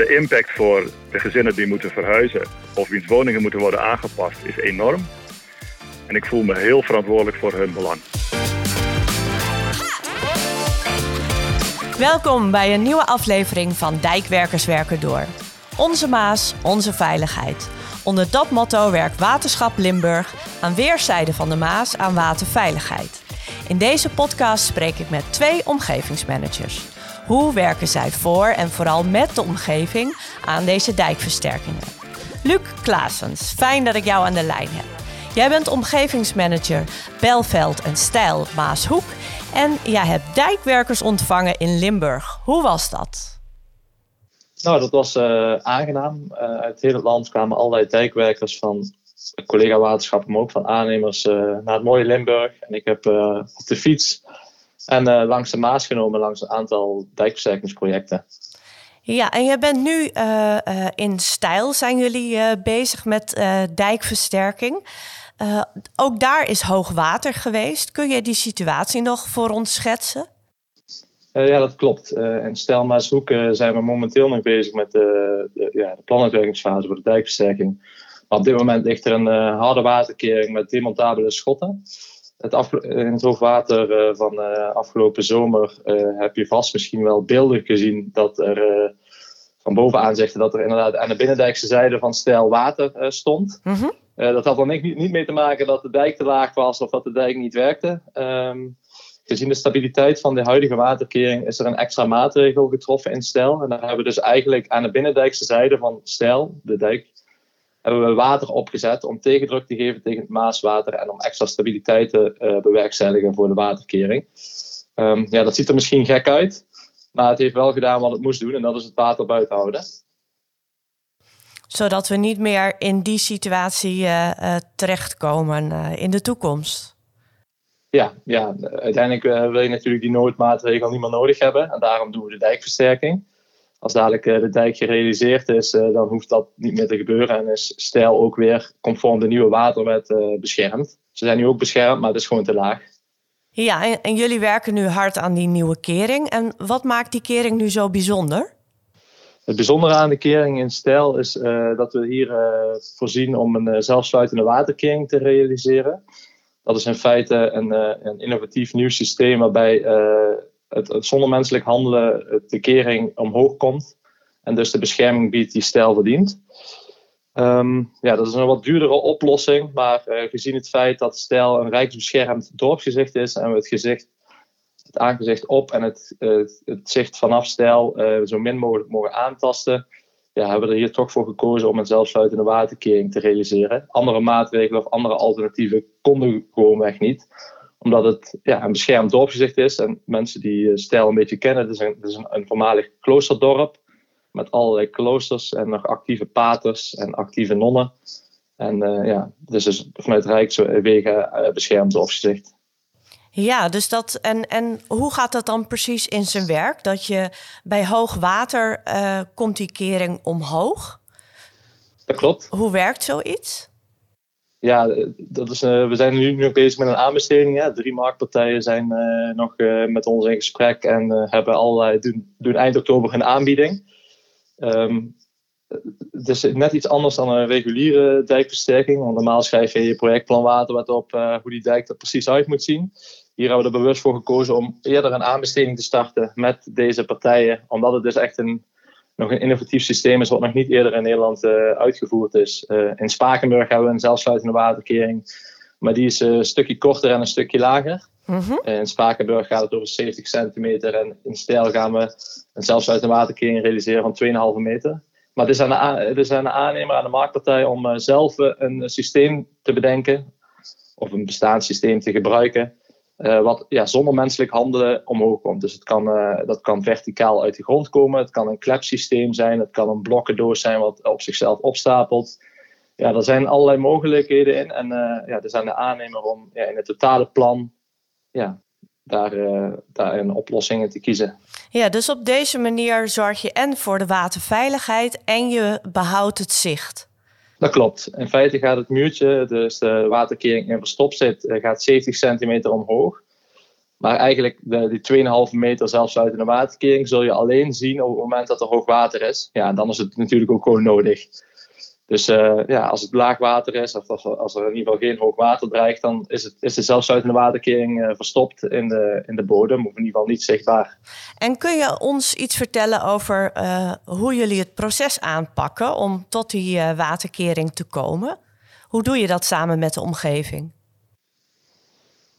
De impact voor de gezinnen die moeten verhuizen of wiens woningen moeten worden aangepast is enorm. En ik voel me heel verantwoordelijk voor hun belang. Welkom bij een nieuwe aflevering van Dijkwerkers Werken Door. Onze Maas, onze veiligheid. Onder dat motto werkt Waterschap Limburg aan weerszijden van de Maas aan waterveiligheid. In deze podcast spreek ik met twee omgevingsmanagers. Hoe werken zij voor en vooral met de omgeving aan deze dijkversterkingen? Luc Klaasens, fijn dat ik jou aan de lijn heb. Jij bent omgevingsmanager Belveld en Stijl Maashoek en jij hebt dijkwerkers ontvangen in Limburg. Hoe was dat? Nou, dat was uh, aangenaam. Uh, uit heel het land kwamen allerlei dijkwerkers van collega-waterschappen, maar ook van aannemers uh, naar het mooie Limburg. En ik heb op de fiets en langs de Maas genomen langs een aantal dijkversterkingsprojecten. Ja, en je bent nu in stijl, zijn jullie bezig met dijkversterking. ook daar is hoog water geweest. Kun je die situatie nog voor ons schetsen? Ja, dat klopt. In Stelmaashoek uh, zijn we momenteel nog bezig met de, de, ja, de planuitwerkingsfase voor de dijkversterking. Maar op dit moment ligt er een harde waterkering met demontabele schotten. Het in het hoogwater van afgelopen zomer heb je vast misschien wel beelden gezien dat er van bovenaan zegt dat er inderdaad aan de binnendijkse zijde van stijl water stond. Mm -hmm. dat had dan niet, niet mee te maken dat de dijk te laag was of dat de dijk niet werkte. Um, Gezien de stabiliteit van de huidige waterkering is er een extra maatregel getroffen in Stijl. En daar hebben we dus eigenlijk aan de binnendijkse zijde van Stijl, de dijk, hebben we water opgezet om tegendruk te geven tegen het Maaswater en om extra stabiliteit te uh, bewerkstelligen voor de waterkering. Um, ja, dat ziet er misschien gek uit, maar het heeft wel gedaan wat het moest doen en dat is het water buiten houden. Zodat we niet meer in die situatie uh, uh, terechtkomen in de toekomst. Ja, ja, uiteindelijk wil je natuurlijk die noodmaatregel niet meer nodig hebben. En daarom doen we de dijkversterking. Als dadelijk uh, de dijk gerealiseerd is, uh, dan hoeft dat niet meer te gebeuren. En is stijl ook weer conform de nieuwe waterwet beschermd. Ze zijn nu ook beschermd, maar het is gewoon te laag. Ja, en, en, jullie werken nu hard aan die nieuwe kering. En wat maakt die kering nu zo bijzonder? Het bijzondere aan de kering in stijl is dat we hier voorzien om een zelfsluitende waterkering te realiseren. Dat is in feite een, eh, een innovatief nieuw systeem waarbij eh, het, het zonder menselijk handelen de kering omhoog komt. En dus de bescherming biedt die stijl verdient. Um, ja, dat is een wat duurdere oplossing, maar uh, gezien het feit dat stijl een rijksbeschermd dorpsgezicht is en we het gezicht, het aangezicht op en het, het, zicht vanaf stijl uh, zo min mogelijk mogen aantasten, ja, hebben we er hier toch voor gekozen om een zelfsluitende waterkering te realiseren. Andere maatregelen of andere alternatieven konden gewoonweg niet omdat het ja, een beschermd dorpsgezicht is. En mensen die stijl een beetje kennen, het is een, het is een, een voormalig kloosterdorp. Met allerlei kloosters en nog actieve paters en actieve nonnen. En uh, ja, dus is vanuit Rijkswegen uh, beschermd dorpsgezicht. Ja, dus dat. En, en hoe gaat dat dan precies in zijn werk? Dat je bij hoog water uh, komt die kering omhoog. Dat klopt. Hoe werkt zoiets? Ja, dat is, uh, we zijn nu nog bezig met een aanbesteding. Drie marktpartijen zijn uh, nog met ons in gesprek en hebben allerlei, doen, doen eind oktober een aanbieding. Um, het is net iets anders dan een reguliere dijkversterking. Want normaal schrijf je je projectplan waterwet op hoe die dijk er precies uit moet zien. Hier hebben we er bewust voor gekozen om eerder een aanbesteding te starten met deze partijen. Omdat het dus echt een, nog een innovatief systeem is wat nog niet eerder in Nederland uh, uitgevoerd is. Uh, in Spakenburg hebben we een zelfsluitende waterkering. Maar die is uh, een stukje korter en een stukje lager. Mm -hmm. in Spakenburg gaat het over 70 centimeter. En in Stijl gaan we een zelfsluitende waterkering realiseren van 2,5 meter. Maar het is, aan de, het is aan de aannemer, aan de marktpartij om zelf een systeem te bedenken. Of een bestaand systeem te gebruiken uh, wat ja, zonder menselijk handelen omhoog komt. Dus het kan, uh, dat kan verticaal uit de grond komen. Het kan een klepsysteem zijn. Het kan een blokkendoos zijn wat op zichzelf opstapelt. Ja, er zijn allerlei mogelijkheden in. En uh, ja, er zijn de aannemer om ja, in het totale plan ja, daar, daarin oplossingen te kiezen. Ja, dus op deze manier zorg je en voor de waterveiligheid en je behoudt het zicht. Dat klopt. In feite gaat het muurtje, dus de waterkering in verstopt zit, eh, gaat 70 centimeter omhoog. Maar eigenlijk de, die 2,5 meter zelfsluitende waterkering zul je alleen zien op het moment dat er hoog water is. Ja, dan is het natuurlijk ook gewoon nodig. Dus uh, ja, als het laag water is, of als, als, er in ieder geval geen hoog water dreigt, dan is, het, is de zelfsluitende waterkering uh, verstopt in de, in de bodem, of in ieder geval niet zichtbaar. En kun je ons iets vertellen over uh, hoe jullie het proces aanpakken om tot die waterkering te komen? Hoe doe je dat samen met de omgeving?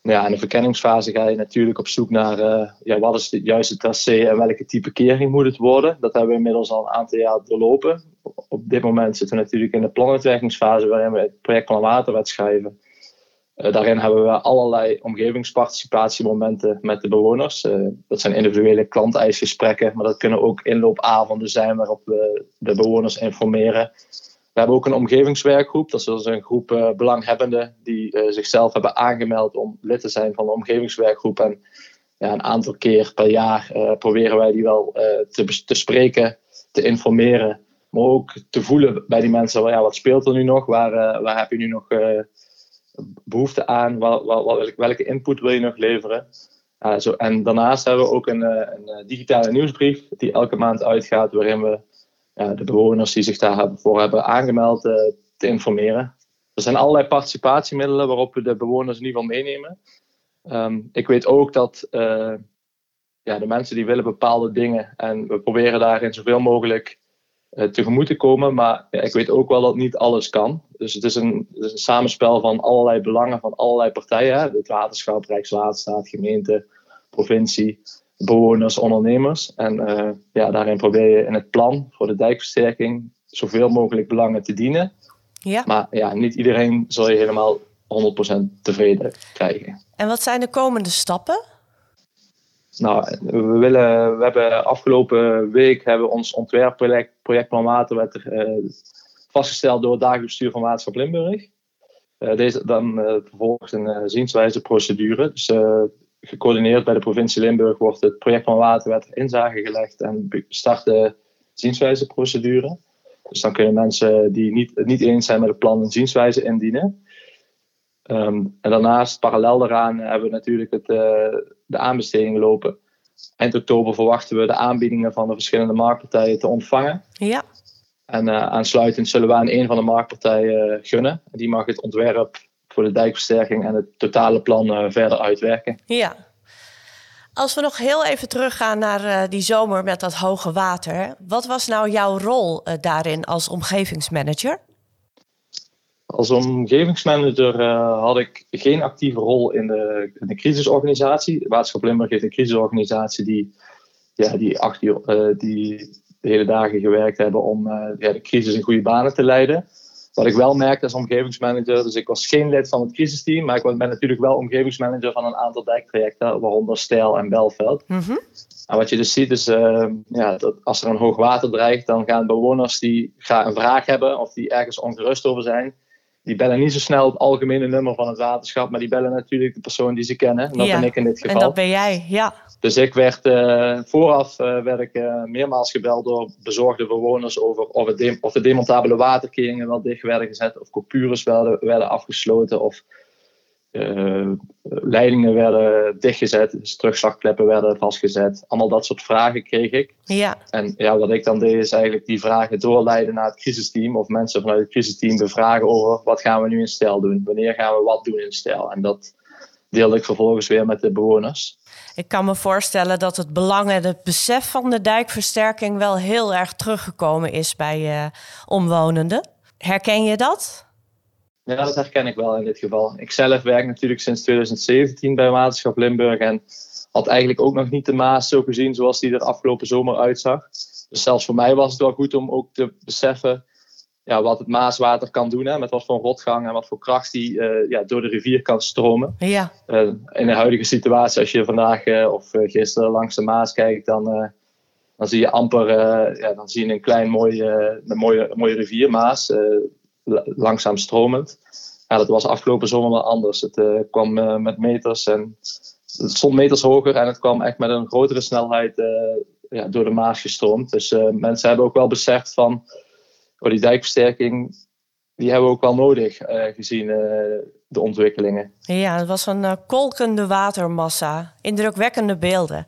Ja, in de verkenningsfase ga je natuurlijk op zoek naar ja, wat is het juiste tracé en welke type kering moet het worden. Dat hebben we inmiddels al een aantal jaar doorlopen op dit moment zitten we natuurlijk in de planuitwerkingsfase waarin we het projectplan waterwet schrijven. Uh, daarin hebben we allerlei omgevingsparticipatiemomenten met de bewoners. Uh, dat zijn individuele klanteisgesprekken, maar dat kunnen ook inloopavonden zijn waarop we de bewoners informeren. We hebben ook een omgevingswerkgroep. Dat is dus een groep uh, belanghebbenden die zichzelf hebben aangemeld om lid te zijn van de omgevingswerkgroep. En ja, een aantal keer per jaar proberen wij die wel te, te spreken, te informeren maar ook te voelen bij die mensen, ja, wat speelt er nu nog? Waar, heb je nu nog behoefte aan? Welke input wil je nog leveren? Zo, en daarnaast hebben we ook een, een, digitale nieuwsbrief die elke maand uitgaat, waarin we de bewoners die zich daarvoor hebben aangemeld te informeren. Er zijn allerlei participatiemiddelen waarop we de bewoners in ieder geval meenemen. Um, ik weet ook dat ja, de mensen die willen bepaalde dingen en we proberen daarin zoveel mogelijk uh, tegemoet te komen. Maar ik weet ook wel dat niet alles kan. Dus het is, een, een samenspel van allerlei belangen van allerlei partijen. Hè? Het waterschap, Rijkswaterstaat, gemeente, provincie, bewoners, ondernemers. En uh, ja, daarin probeer je in het plan voor de dijkversterking zoveel mogelijk belangen te dienen. Ja. Maar ja, niet iedereen zal je helemaal 100% tevreden krijgen. En wat zijn de komende stappen? Nou, we, willen, we hebben afgelopen week hebben we ons ontwerpproject projectplan Waterwet uh, vastgesteld door het dagelijks bestuur van Waterschap Limburg. Uh, deze dan uh, vervolgens een zienswijzeprocedure. Dus gecoördineerd bij de provincie Limburg wordt het projectplan Waterwet inzage gelegd en start de zienswijzeprocedure. Dus dan kunnen mensen die niet, het niet eens zijn met het plan een zienswijze indienen. Um, en daarnaast, parallel daaraan, hebben we natuurlijk het, uh, de aanbestedingen lopen. Eind oktober verwachten we de aanbiedingen van de verschillende marktpartijen te ontvangen. Ja. En uh, aansluitend zullen we aan een van de marktpartijen gunnen. Die mag het ontwerp voor de dijkversterking en het totale plan uh, verder uitwerken. Ja. Als we nog heel even teruggaan naar die zomer met dat hoge water. Wat was nou jouw rol daarin als omgevingsmanager? Als omgevingsmanager uh, had ik geen actieve rol in de, in de crisisorganisatie. Waterschap Limburg heeft een crisisorganisatie die, ja, die, acht uur, uh, die de hele dagen gewerkt hebben om uh, ja, de crisis in goede banen te leiden. Wat ik wel merkte als omgevingsmanager, dus ik was geen lid van het crisisteam, maar ik ben natuurlijk wel omgevingsmanager van een aantal dijktrajecten, waaronder Stijl en Belveld. Mm -hmm. En wat je dus ziet is, ja, dat als er een hoog water dreigt, dan gaan bewoners die graag een vraag hebben of die ergens ongerust over zijn, die bellen niet zo snel het algemene nummer van het waterschap, maar die bellen natuurlijk de persoon die ze kennen. En dat ben ik in dit geval. En dat ben jij, ja. Dus ik werd uh, vooraf uh, werd ik uh, meermaals gebeld door bezorgde bewoners over of, het of de demontabele waterkeringen wel dicht werden gezet, of coupures werden, werden afgesloten, of uh, leidingen werden dichtgezet, dus terugslagkleppen werden vastgezet. Allemaal dat soort vragen kreeg ik. Ja. En ja, wat ik dan deed is eigenlijk die vragen doorleiden naar het crisisteam of mensen vanuit het crisisteam bevragen over wat gaan we nu in stijl doen, wanneer gaan we wat doen in stijl. En dat deelde ik vervolgens weer met de bewoners. Ik kan me voorstellen dat het belang en het besef van de dijkversterking wel heel erg teruggekomen is bij uh, omwonenden. Herken je dat? Ja, dat herken ik wel in dit geval. Ik zelf werk natuurlijk sinds 2017 bij Waterschap Limburg en had eigenlijk ook nog niet de Maas zo gezien zoals die er afgelopen zomer uitzag. Dus zelfs voor mij was het wel goed om ook te beseffen ja, wat het Maaswater kan doen. Hè, met wat voor rotgang en wat voor kracht die uh, ja, door de rivier kan stromen. Ja. Uh, in de huidige situatie, als je vandaag uh, of gisteren langs de Maas kijkt, dan, dan zie je amper ja, dan zie je een klein mooi, een mooie, mooie rivier, Maas langzaam stromend. Ja, dat was afgelopen zomer wel anders. Het uh, kwam uh, met meters en het stond meters hoger en het kwam echt met een grotere snelheid uh, ja, door de Maas gestroomd. Dus mensen hebben ook wel beseft van oh, die dijkversterking die hebben we ook wel nodig gezien de ontwikkelingen. Ja, het was een kolkende watermassa. Indrukwekkende beelden.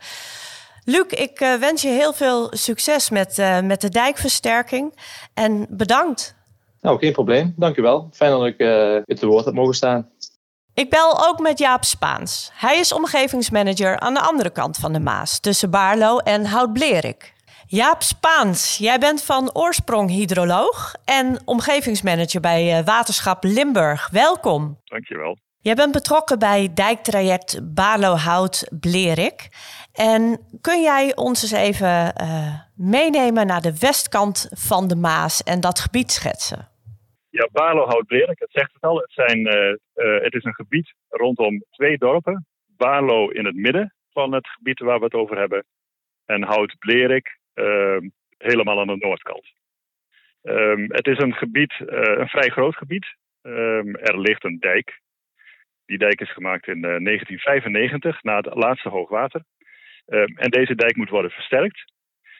Luc, ik wens je heel veel succes met, met de dijkversterking en bedankt. Nou, geen probleem. Dank u wel. Fijn dat ik uh, te woord heb mogen staan. Ik bel ook met Jaap Spaans. Hij is omgevingsmanager aan de andere kant van de Maas, tussen Baarlo en Houtblerik. Jaap Spaans, jij bent van oorsprong hydroloog en omgevingsmanager bij eh, Waterschap Limburg. Welkom. Dankjewel. Jij bent betrokken bij dijktraject Baarlo-Hout-Blerik. En kun jij ons eens even uh, meenemen naar de westkant van de Maas en dat gebied schetsen? Ja, Barlo houdt Blerik, het zegt het al. Het, zijn, uh, uh, het is een gebied rondom twee dorpen. Barlo in het midden van het gebied waar we het over hebben. En Hout Blerik uh, helemaal aan de noordkant. Um, het is een gebied, een vrij groot gebied. Um, er ligt een dijk. Die dijk is gemaakt in 1995 na het laatste hoogwater. En deze dijk moet worden versterkt.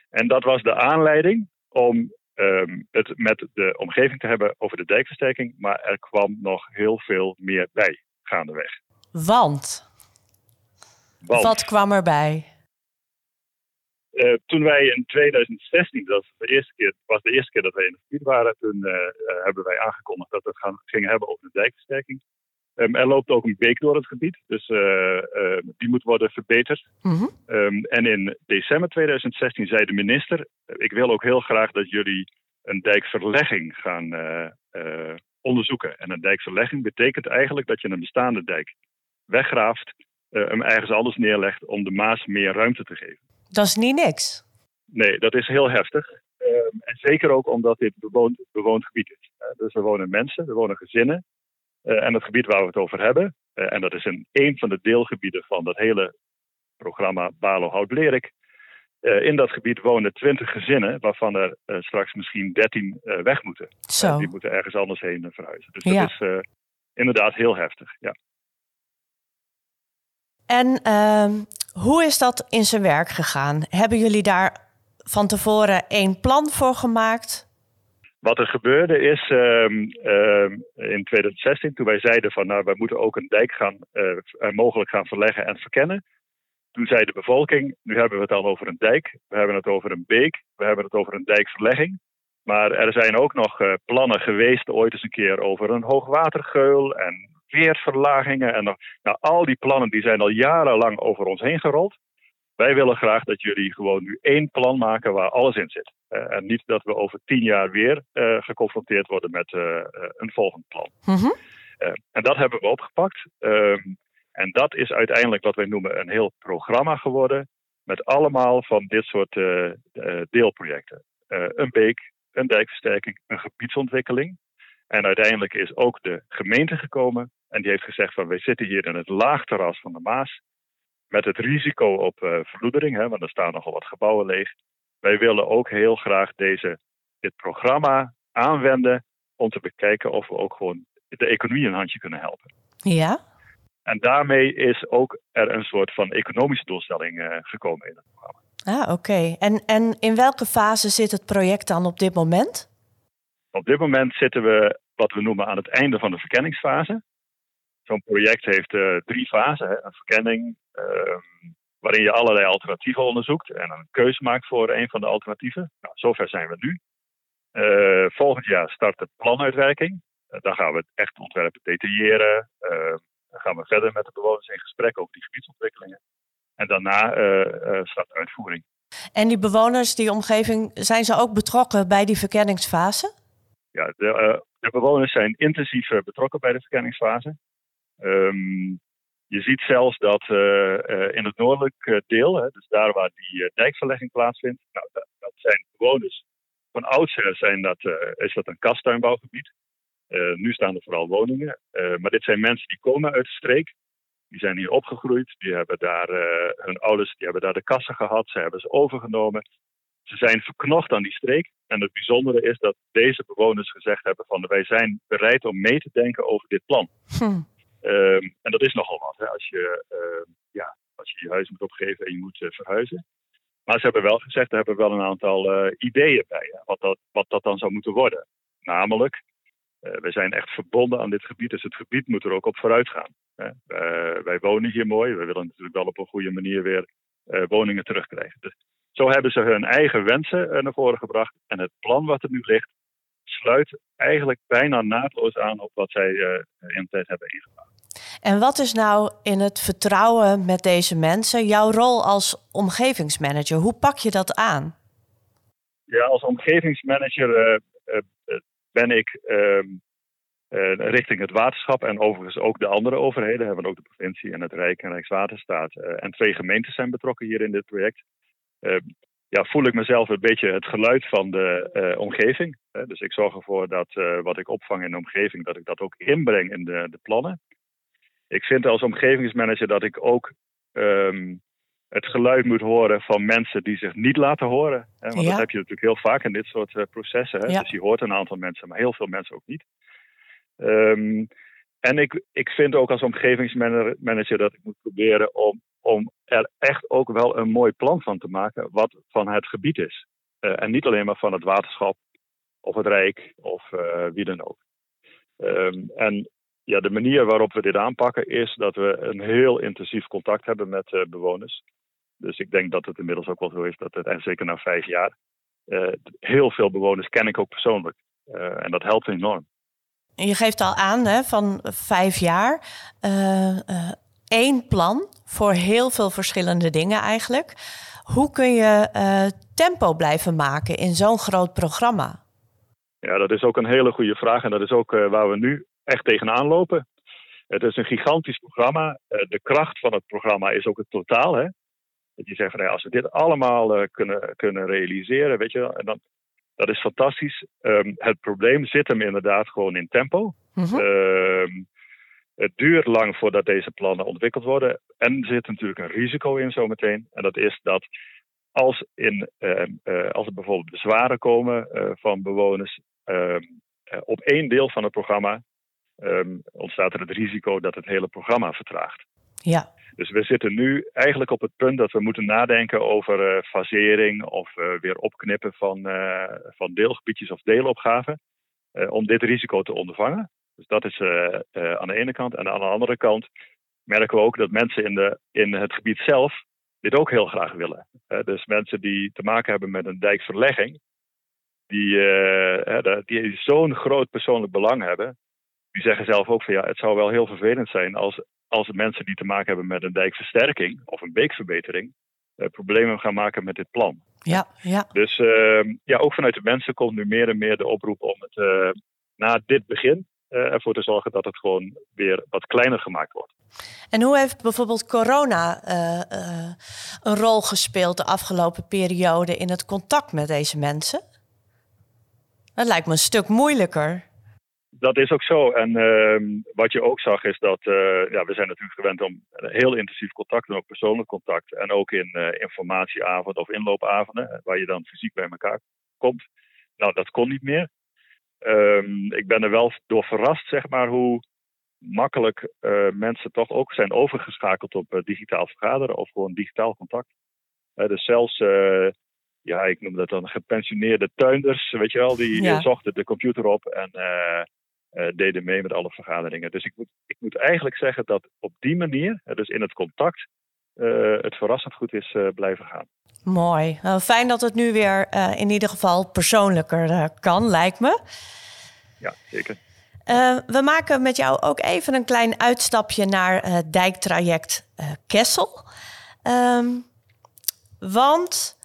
En dat was de aanleiding om um, het met de omgeving te hebben over de dijkversterking. Maar er kwam nog heel veel meer bij gaandeweg. Want? Want Wat kwam erbij? Uh, toen wij in 2016, dat was de eerste keer, was de eerste keer dat wij in het gebied waren, toen uh, hebben wij aangekondigd dat we het gaan, gingen hebben over de dijkversterking. Um, er loopt ook een beek door het gebied, dus uh, uh, die moet worden verbeterd. Mm -hmm. um, en in december 2016 zei de minister: Ik wil ook heel graag dat jullie een dijkverlegging gaan uh, onderzoeken. En een dijkverlegging betekent eigenlijk dat je een bestaande dijk weggraaft, hem ergens anders neerlegt om de Maas meer ruimte te geven. Dat is niet niks. Nee, dat is heel heftig. Um, en zeker ook omdat dit bewoond, bewoond gebied is. Dus er wonen mensen, er wonen gezinnen. Uh, en het gebied waar we het over hebben, uh, en dat is een, een van de deelgebieden van dat hele programma Balo Hout Lerik. Uh, in dat gebied wonen 20 gezinnen, waarvan er straks misschien 13 weg moeten. Zo. die moeten ergens anders heen verhuizen. Dus dat ja. is inderdaad heel heftig. Ja. En ehm, hoe is dat in zijn werk gegaan? Hebben jullie daar van tevoren één plan voor gemaakt? Wat er gebeurde is um, um, in 2016, toen wij zeiden van nou, wij moeten ook een dijk gaan, uh, mogelijk gaan verleggen en verkennen. Toen zei de bevolking, nu hebben we het al over een dijk, we hebben het over een beek, we hebben het over een dijkverlegging. Maar er zijn ook nog uh, plannen geweest ooit eens een keer over een hoogwatergeul en weerverlagingen. En nou, al die plannen die zijn al jarenlang over ons heen gerold. Wij willen graag dat jullie gewoon nu één plan maken waar alles in zit. Uh, en niet dat we over tien jaar weer uh, geconfronteerd worden met uh, een volgend plan. Mm -hmm. en dat hebben we opgepakt. Um, en dat is uiteindelijk wat wij noemen een heel programma geworden. Met allemaal van dit soort deelprojecten. een beek, een dijkversterking, een gebiedsontwikkeling. En uiteindelijk is ook de gemeente gekomen. En die heeft gezegd van wij zitten hier in het laagterras van de Maas met het risico op uh, verloedering, hè, want er staan nogal wat gebouwen leeg. Wij willen ook heel graag deze, dit programma aanwenden om te bekijken of we ook gewoon de economie een handje kunnen helpen. Ja. En daarmee is ook er een soort van economische doelstelling uh, gekomen in het programma. Ah, oké. Okay. En, en in welke fase zit het project dan op dit moment? Op dit moment zitten we wat we noemen aan het einde van de verkenningsfase. Zo'n project heeft uh, drie fasen. Hè. Een verkenning, waarin je allerlei alternatieven onderzoekt en een keuze maakt voor een van de alternatieven. Nou, zover zijn we nu. Uh, volgend jaar start de planuitwerking. Uh, dan gaan we het echt ontwerpen detailleren. dan gaan we verder met de bewoners in gesprek over die gebiedsontwikkelingen. En daarna start de uitvoering. En die bewoners, die omgeving, zijn ze ook betrokken bij die verkenningsfase? Ja, de, de bewoners zijn intensief betrokken bij de verkenningsfase. Um, je ziet zelfs dat uh, uh, in het noordelijke deel, hè, dus daar waar die dijkverlegging plaatsvindt, nou, dat, dat, zijn bewoners. Van oudsher zijn dat, is dat een kastuinbouwgebied. nu staan er vooral woningen. maar dit zijn mensen die komen uit de streek. Die zijn hier opgegroeid. Die hebben daar hun ouders die hebben daar de kassen gehad. Ze hebben ze overgenomen. Ze zijn verknocht aan die streek. En het bijzondere is dat deze bewoners gezegd hebben van wij zijn bereid om mee te denken over dit plan. Hm. Um, en dat is nogal wat hè, als, je, uh, ja, als je je huis moet opgeven en je moet uh, verhuizen. Maar ze hebben wel gezegd, er hebben wel een aantal uh, ideeën bij, hè, wat, dat, wat dat dan zou moeten worden. Namelijk we zijn echt verbonden aan dit gebied, dus het gebied moet er ook op vooruit gaan. wij wonen hier mooi, we willen natuurlijk wel op een goede manier weer woningen terugkrijgen. Dus zo hebben ze hun eigen wensen naar voren gebracht. En het plan wat er nu ligt, sluit eigenlijk bijna naadloos aan op wat zij in de tijd hebben ingebouwd. En wat is nou in het vertrouwen met deze mensen jouw rol als omgevingsmanager? Hoe pak je dat aan? Ja, als omgevingsmanager uh, uh, ben ik ehm, richting het waterschap en overigens ook de andere overheden, hebben ook de provincie en het Rijk en Rijkswaterstaat en twee gemeentes zijn betrokken hier in dit project. Ehm, ja, voel ik mezelf een beetje het geluid van de omgeving. dus ik zorg ervoor dat wat ik opvang in de omgeving, dat ik dat ook inbreng in de, de plannen ik vind als omgevingsmanager dat ik ook um, het geluid moet horen van mensen die zich niet laten horen. Hè? Want dat heb je natuurlijk heel vaak in dit soort uh, processen. Hè? Dus je hoort een aantal mensen, maar heel veel mensen ook niet. Um, en ik, ik vind ook als omgevingsmanager dat ik moet proberen om, om er echt ook wel een mooi plan van te maken wat van het gebied is. Uh, en niet alleen maar van het waterschap of het Rijk of uh, wie dan ook. Um, en ja, de manier waarop we dit aanpakken is dat we een heel intensief contact hebben met uh, bewoners. Dus ik denk dat het inmiddels ook wel zo is dat het, en zeker na vijf jaar, uh, heel veel bewoners ken ik ook persoonlijk. Uh, en dat helpt enorm. Je geeft al aan hè, van vijf jaar. één plan voor heel veel verschillende dingen eigenlijk. Hoe kun je tempo blijven maken in zo'n groot programma? Ja, dat is ook een hele goede vraag. En dat is ook waar we nu echt tegenaan lopen. Het is een gigantisch programma. Eh, de kracht van het programma is ook het totaal. Hè? Dat je zegt van als we dit allemaal uh, kunnen, kunnen realiseren, weet je, dan, dat is fantastisch. Um, het probleem zit hem inderdaad gewoon in tempo. Mm -hmm. um, het duurt lang voordat deze plannen ontwikkeld worden. En er zit natuurlijk een risico in zometeen. En dat is dat als, in, uh, uh, als er bijvoorbeeld bezwaren komen van bewoners op één deel van het programma, um, ontstaat er het risico dat het hele programma vertraagt. Ja. Dus we zitten nu eigenlijk op het punt dat we moeten nadenken over uh, fasering of uh, weer opknippen van, uh, van deelgebiedjes of deelopgaven. om dit risico te ondervangen. Dus dat is aan de ene kant. En aan de andere kant merken we ook dat mensen in, de, in het gebied zelf dit ook heel graag willen. dus mensen die te maken hebben met een dijkverlegging, die, die zo'n groot persoonlijk belang hebben, die zeggen zelf ook van ja, het zou wel heel vervelend zijn als, als mensen die te maken hebben met een dijkversterking of een beekverbetering uh, problemen gaan maken met dit plan. Ja, ja. Dus uh, ja, ook vanuit de mensen komt nu meer en meer de oproep om het uh, na dit begin uh, ervoor te zorgen dat het gewoon weer wat kleiner gemaakt wordt. En hoe heeft bijvoorbeeld corona een rol gespeeld de afgelopen periode in het contact met deze mensen? Dat lijkt me een stuk moeilijker dat is ook zo. En uh, wat je ook zag is dat uh, ja, we zijn natuurlijk gewend om heel intensief contact en ook persoonlijk contact. En ook in uh, informatieavonden of inloopavonden, waar je dan fysiek bij elkaar komt. Nou, dat kon niet meer. Um, ik ben er wel door verrast, zeg maar, hoe makkelijk mensen toch ook zijn overgeschakeld op digitaal vergaderen of gewoon digitaal contact. dus zelfs ja, ik noem dat dan gepensioneerde tuinders, weet je wel, die ja. zochten de computer op en uh, uh, deden mee met alle vergaderingen. Dus ik moet, ik moet eigenlijk zeggen dat op die manier, dus in het contact, uh, het verrassend goed is uh, blijven gaan. Mooi. Nou, fijn dat het nu weer in ieder geval persoonlijker kan, lijkt me. Ja, zeker. we maken met jou ook even een klein uitstapje naar het dijktraject Kessel. Um, want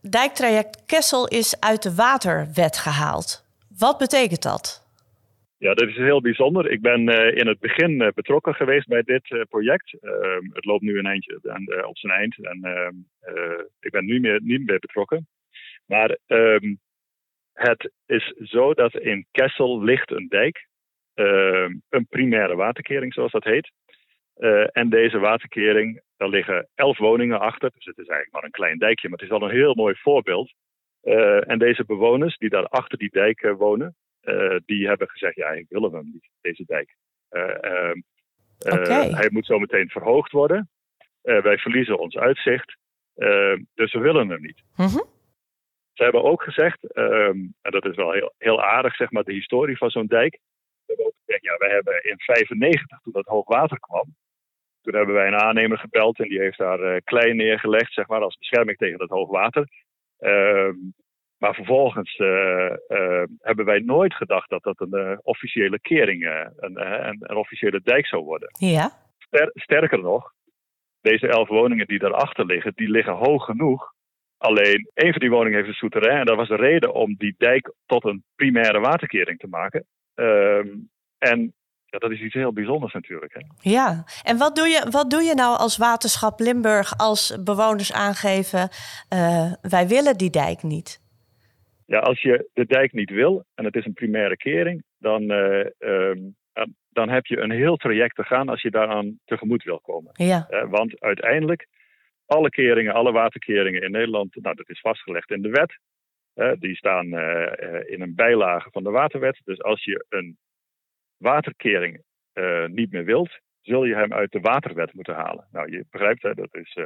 dijktraject Kessel is uit de waterwet gehaald. Wat betekent dat? Ja, dat is heel bijzonder. Ik ben uh, in het begin uh, betrokken geweest bij dit uh, project. Ehm, het loopt nu een eindje aan, op zijn eind en ehm, ik ben nu meer, niet meer betrokken. Maar um, het is zo dat in Kessel ligt een dijk, een primaire waterkering zoals dat heet. en deze waterkering, daar liggen elf woningen achter. Dus het is eigenlijk maar een klein dijkje, maar het is al een heel mooi voorbeeld. en deze bewoners die daar achter die dijk wonen, die hebben gezegd, ja, ik wil hem niet, deze dijk. Uh, okay. Hij moet zo meteen verhoogd worden. wij verliezen ons uitzicht. dus we willen hem niet. Mm -hmm. Ze hebben ook gezegd, ehm, en dat is wel heel, heel aardig, zeg maar, de historie van zo'n dijk. We hebben ook gezegd, ja, we hebben in 95, toen dat hoogwater kwam, toen hebben wij een aannemer gebeld en die heeft daar uh, klei neergelegd, zeg maar, als bescherming tegen dat hoogwater. Ehm, maar vervolgens uh, uh, hebben wij nooit gedacht dat dat een officiële kering, een, een, een, officiële dijk zou worden. Ja. Ster sterker nog, deze elf woningen die daarachter liggen, die liggen hoog genoeg. Alleen één van die woningen heeft een souterrain en dat was de reden om die dijk tot een primaire waterkering te maken. Um, en ja, dat is iets heel bijzonders natuurlijk. Hè? Ja, en wat doe, je, wat doe je nou als waterschap Limburg als bewoners aangeven, uh, wij willen die dijk niet? Ja, als je de dijk niet wil en het is een primaire kering, dan, uh, um, dan heb je een heel traject te gaan als je daaraan tegemoet wil komen. Ja. Uh, want uiteindelijk, alle keringen, alle waterkeringen in Nederland, nou, dat is vastgelegd in de wet. die staan in een bijlage van de waterwet. Dus als je een waterkering niet meer wilt, zul je hem uit de waterwet moeten halen. Nou, je begrijpt, hè, dat is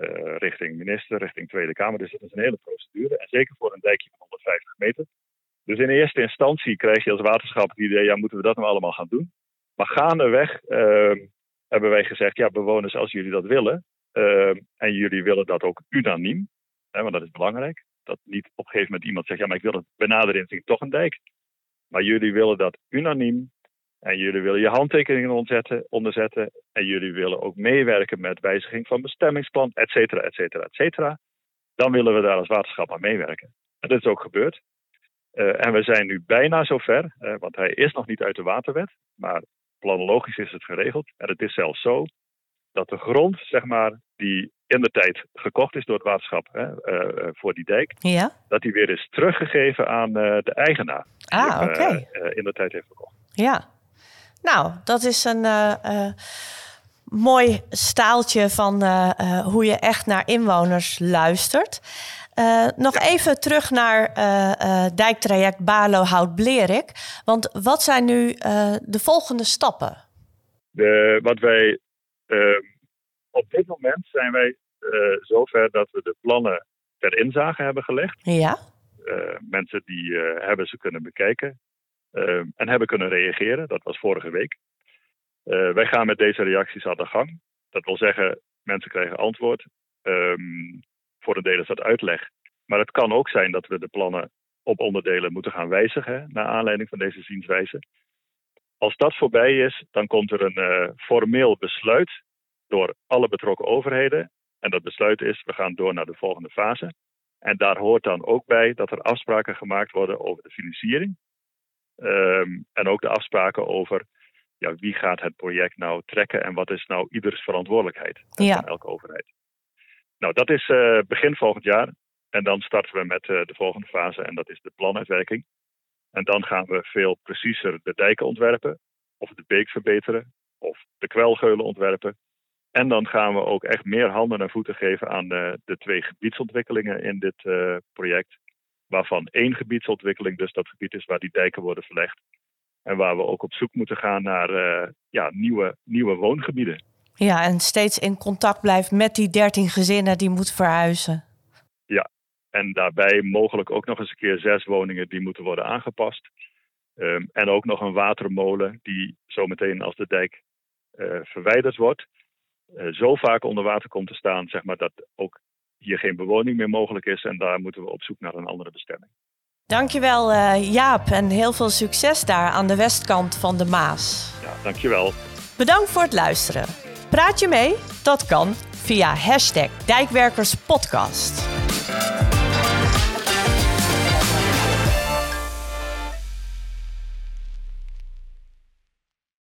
uh, uh, richting minister, richting Tweede Kamer. Dus dat is een hele procedure. En zeker voor een dijkje van 150 meter. Dus in eerste instantie krijg je als waterschap het idee, ja, moeten we dat nou allemaal gaan doen? Maar gaandeweg ehm, hebben wij gezegd, ja, bewoners, als jullie dat willen, ehm, en jullie willen dat ook unaniem, hè, want dat is belangrijk, dat niet op een gegeven moment iemand zegt, ja, maar ik wil het benadering toch een dijk. Maar jullie willen dat unaniem. En jullie willen je handtekeningen onderzetten, onderzetten. En jullie willen ook meewerken met wijziging van bestemmingsplan, et cetera, et cetera, et cetera. Dan willen we daar als waterschap aan meewerken. En dat is ook gebeurd. Uh, en we zijn nu bijna zover, uh, want hij is nog niet uit de waterwet. Maar planologisch is het geregeld. En het is zelfs zo dat de grond, zeg maar, die in de tijd gekocht is door het waterschap hè, uh, voor die dijk, ja? dat die weer is teruggegeven aan de eigenaar. Ah, oké. Okay. in de tijd heeft gekocht. Ja, nou, dat is een mooi staaltje van hoe je echt naar inwoners luistert. nog even terug naar dijktraject Barlo-Hout-Blerik. Want wat zijn nu de volgende stappen? De, wat wij uh, op dit moment zijn wij uh, zover dat we de plannen ter inzage hebben gelegd. Ja. Uh, mensen die uh, hebben ze kunnen bekijken en hebben kunnen reageren. Dat was vorige week. wij gaan met deze reacties aan de gang. Dat wil zeggen, mensen krijgen antwoord. Um, voor een deel is dat uitleg. Maar het kan ook zijn dat we de plannen op onderdelen moeten gaan wijzigen naar aanleiding van deze zienswijze. Als dat voorbij is, dan komt er een formeel besluit door alle betrokken overheden. En dat besluit is, we gaan door naar de volgende fase. En daar hoort dan ook bij dat er afspraken gemaakt worden over de financiering. Um, en ook de afspraken over ja, wie gaat het project nou trekken en wat is nou ieders verantwoordelijkheid ja. van elke overheid. Nou, dat is uh, begin volgend jaar. En dan starten we met uh, de volgende fase en dat is de planuitwerking. En dan gaan we veel preciezer de dijken ontwerpen, of de beek verbeteren, of de kwelgeulen ontwerpen. En dan gaan we ook echt meer handen en voeten geven aan de, de twee gebiedsontwikkelingen in dit uh, project. Waarvan één gebiedsontwikkeling dus dat gebied is waar die dijken worden verlegd. En waar we ook op zoek moeten gaan naar uh, ja, nieuwe, nieuwe woongebieden. Ja, en steeds in contact blijft met die dertien gezinnen die moeten verhuizen. Ja, en daarbij mogelijk ook nog eens een keer zes woningen die moeten worden aangepast. Um, en ook nog een watermolen die zometeen als de dijk uh, verwijderd wordt, uh, zo vaak onder water komt te staan, zeg maar, dat ook hier geen bewoning meer mogelijk is. En daar moeten we op zoek naar een andere bestemming. Dankjewel uh, Jaap en heel veel succes daar aan de westkant van de Maas. Ja, dankjewel. Bedankt voor het luisteren. Praat je mee? Dat kan via hashtag Dijkwerkerspodcast.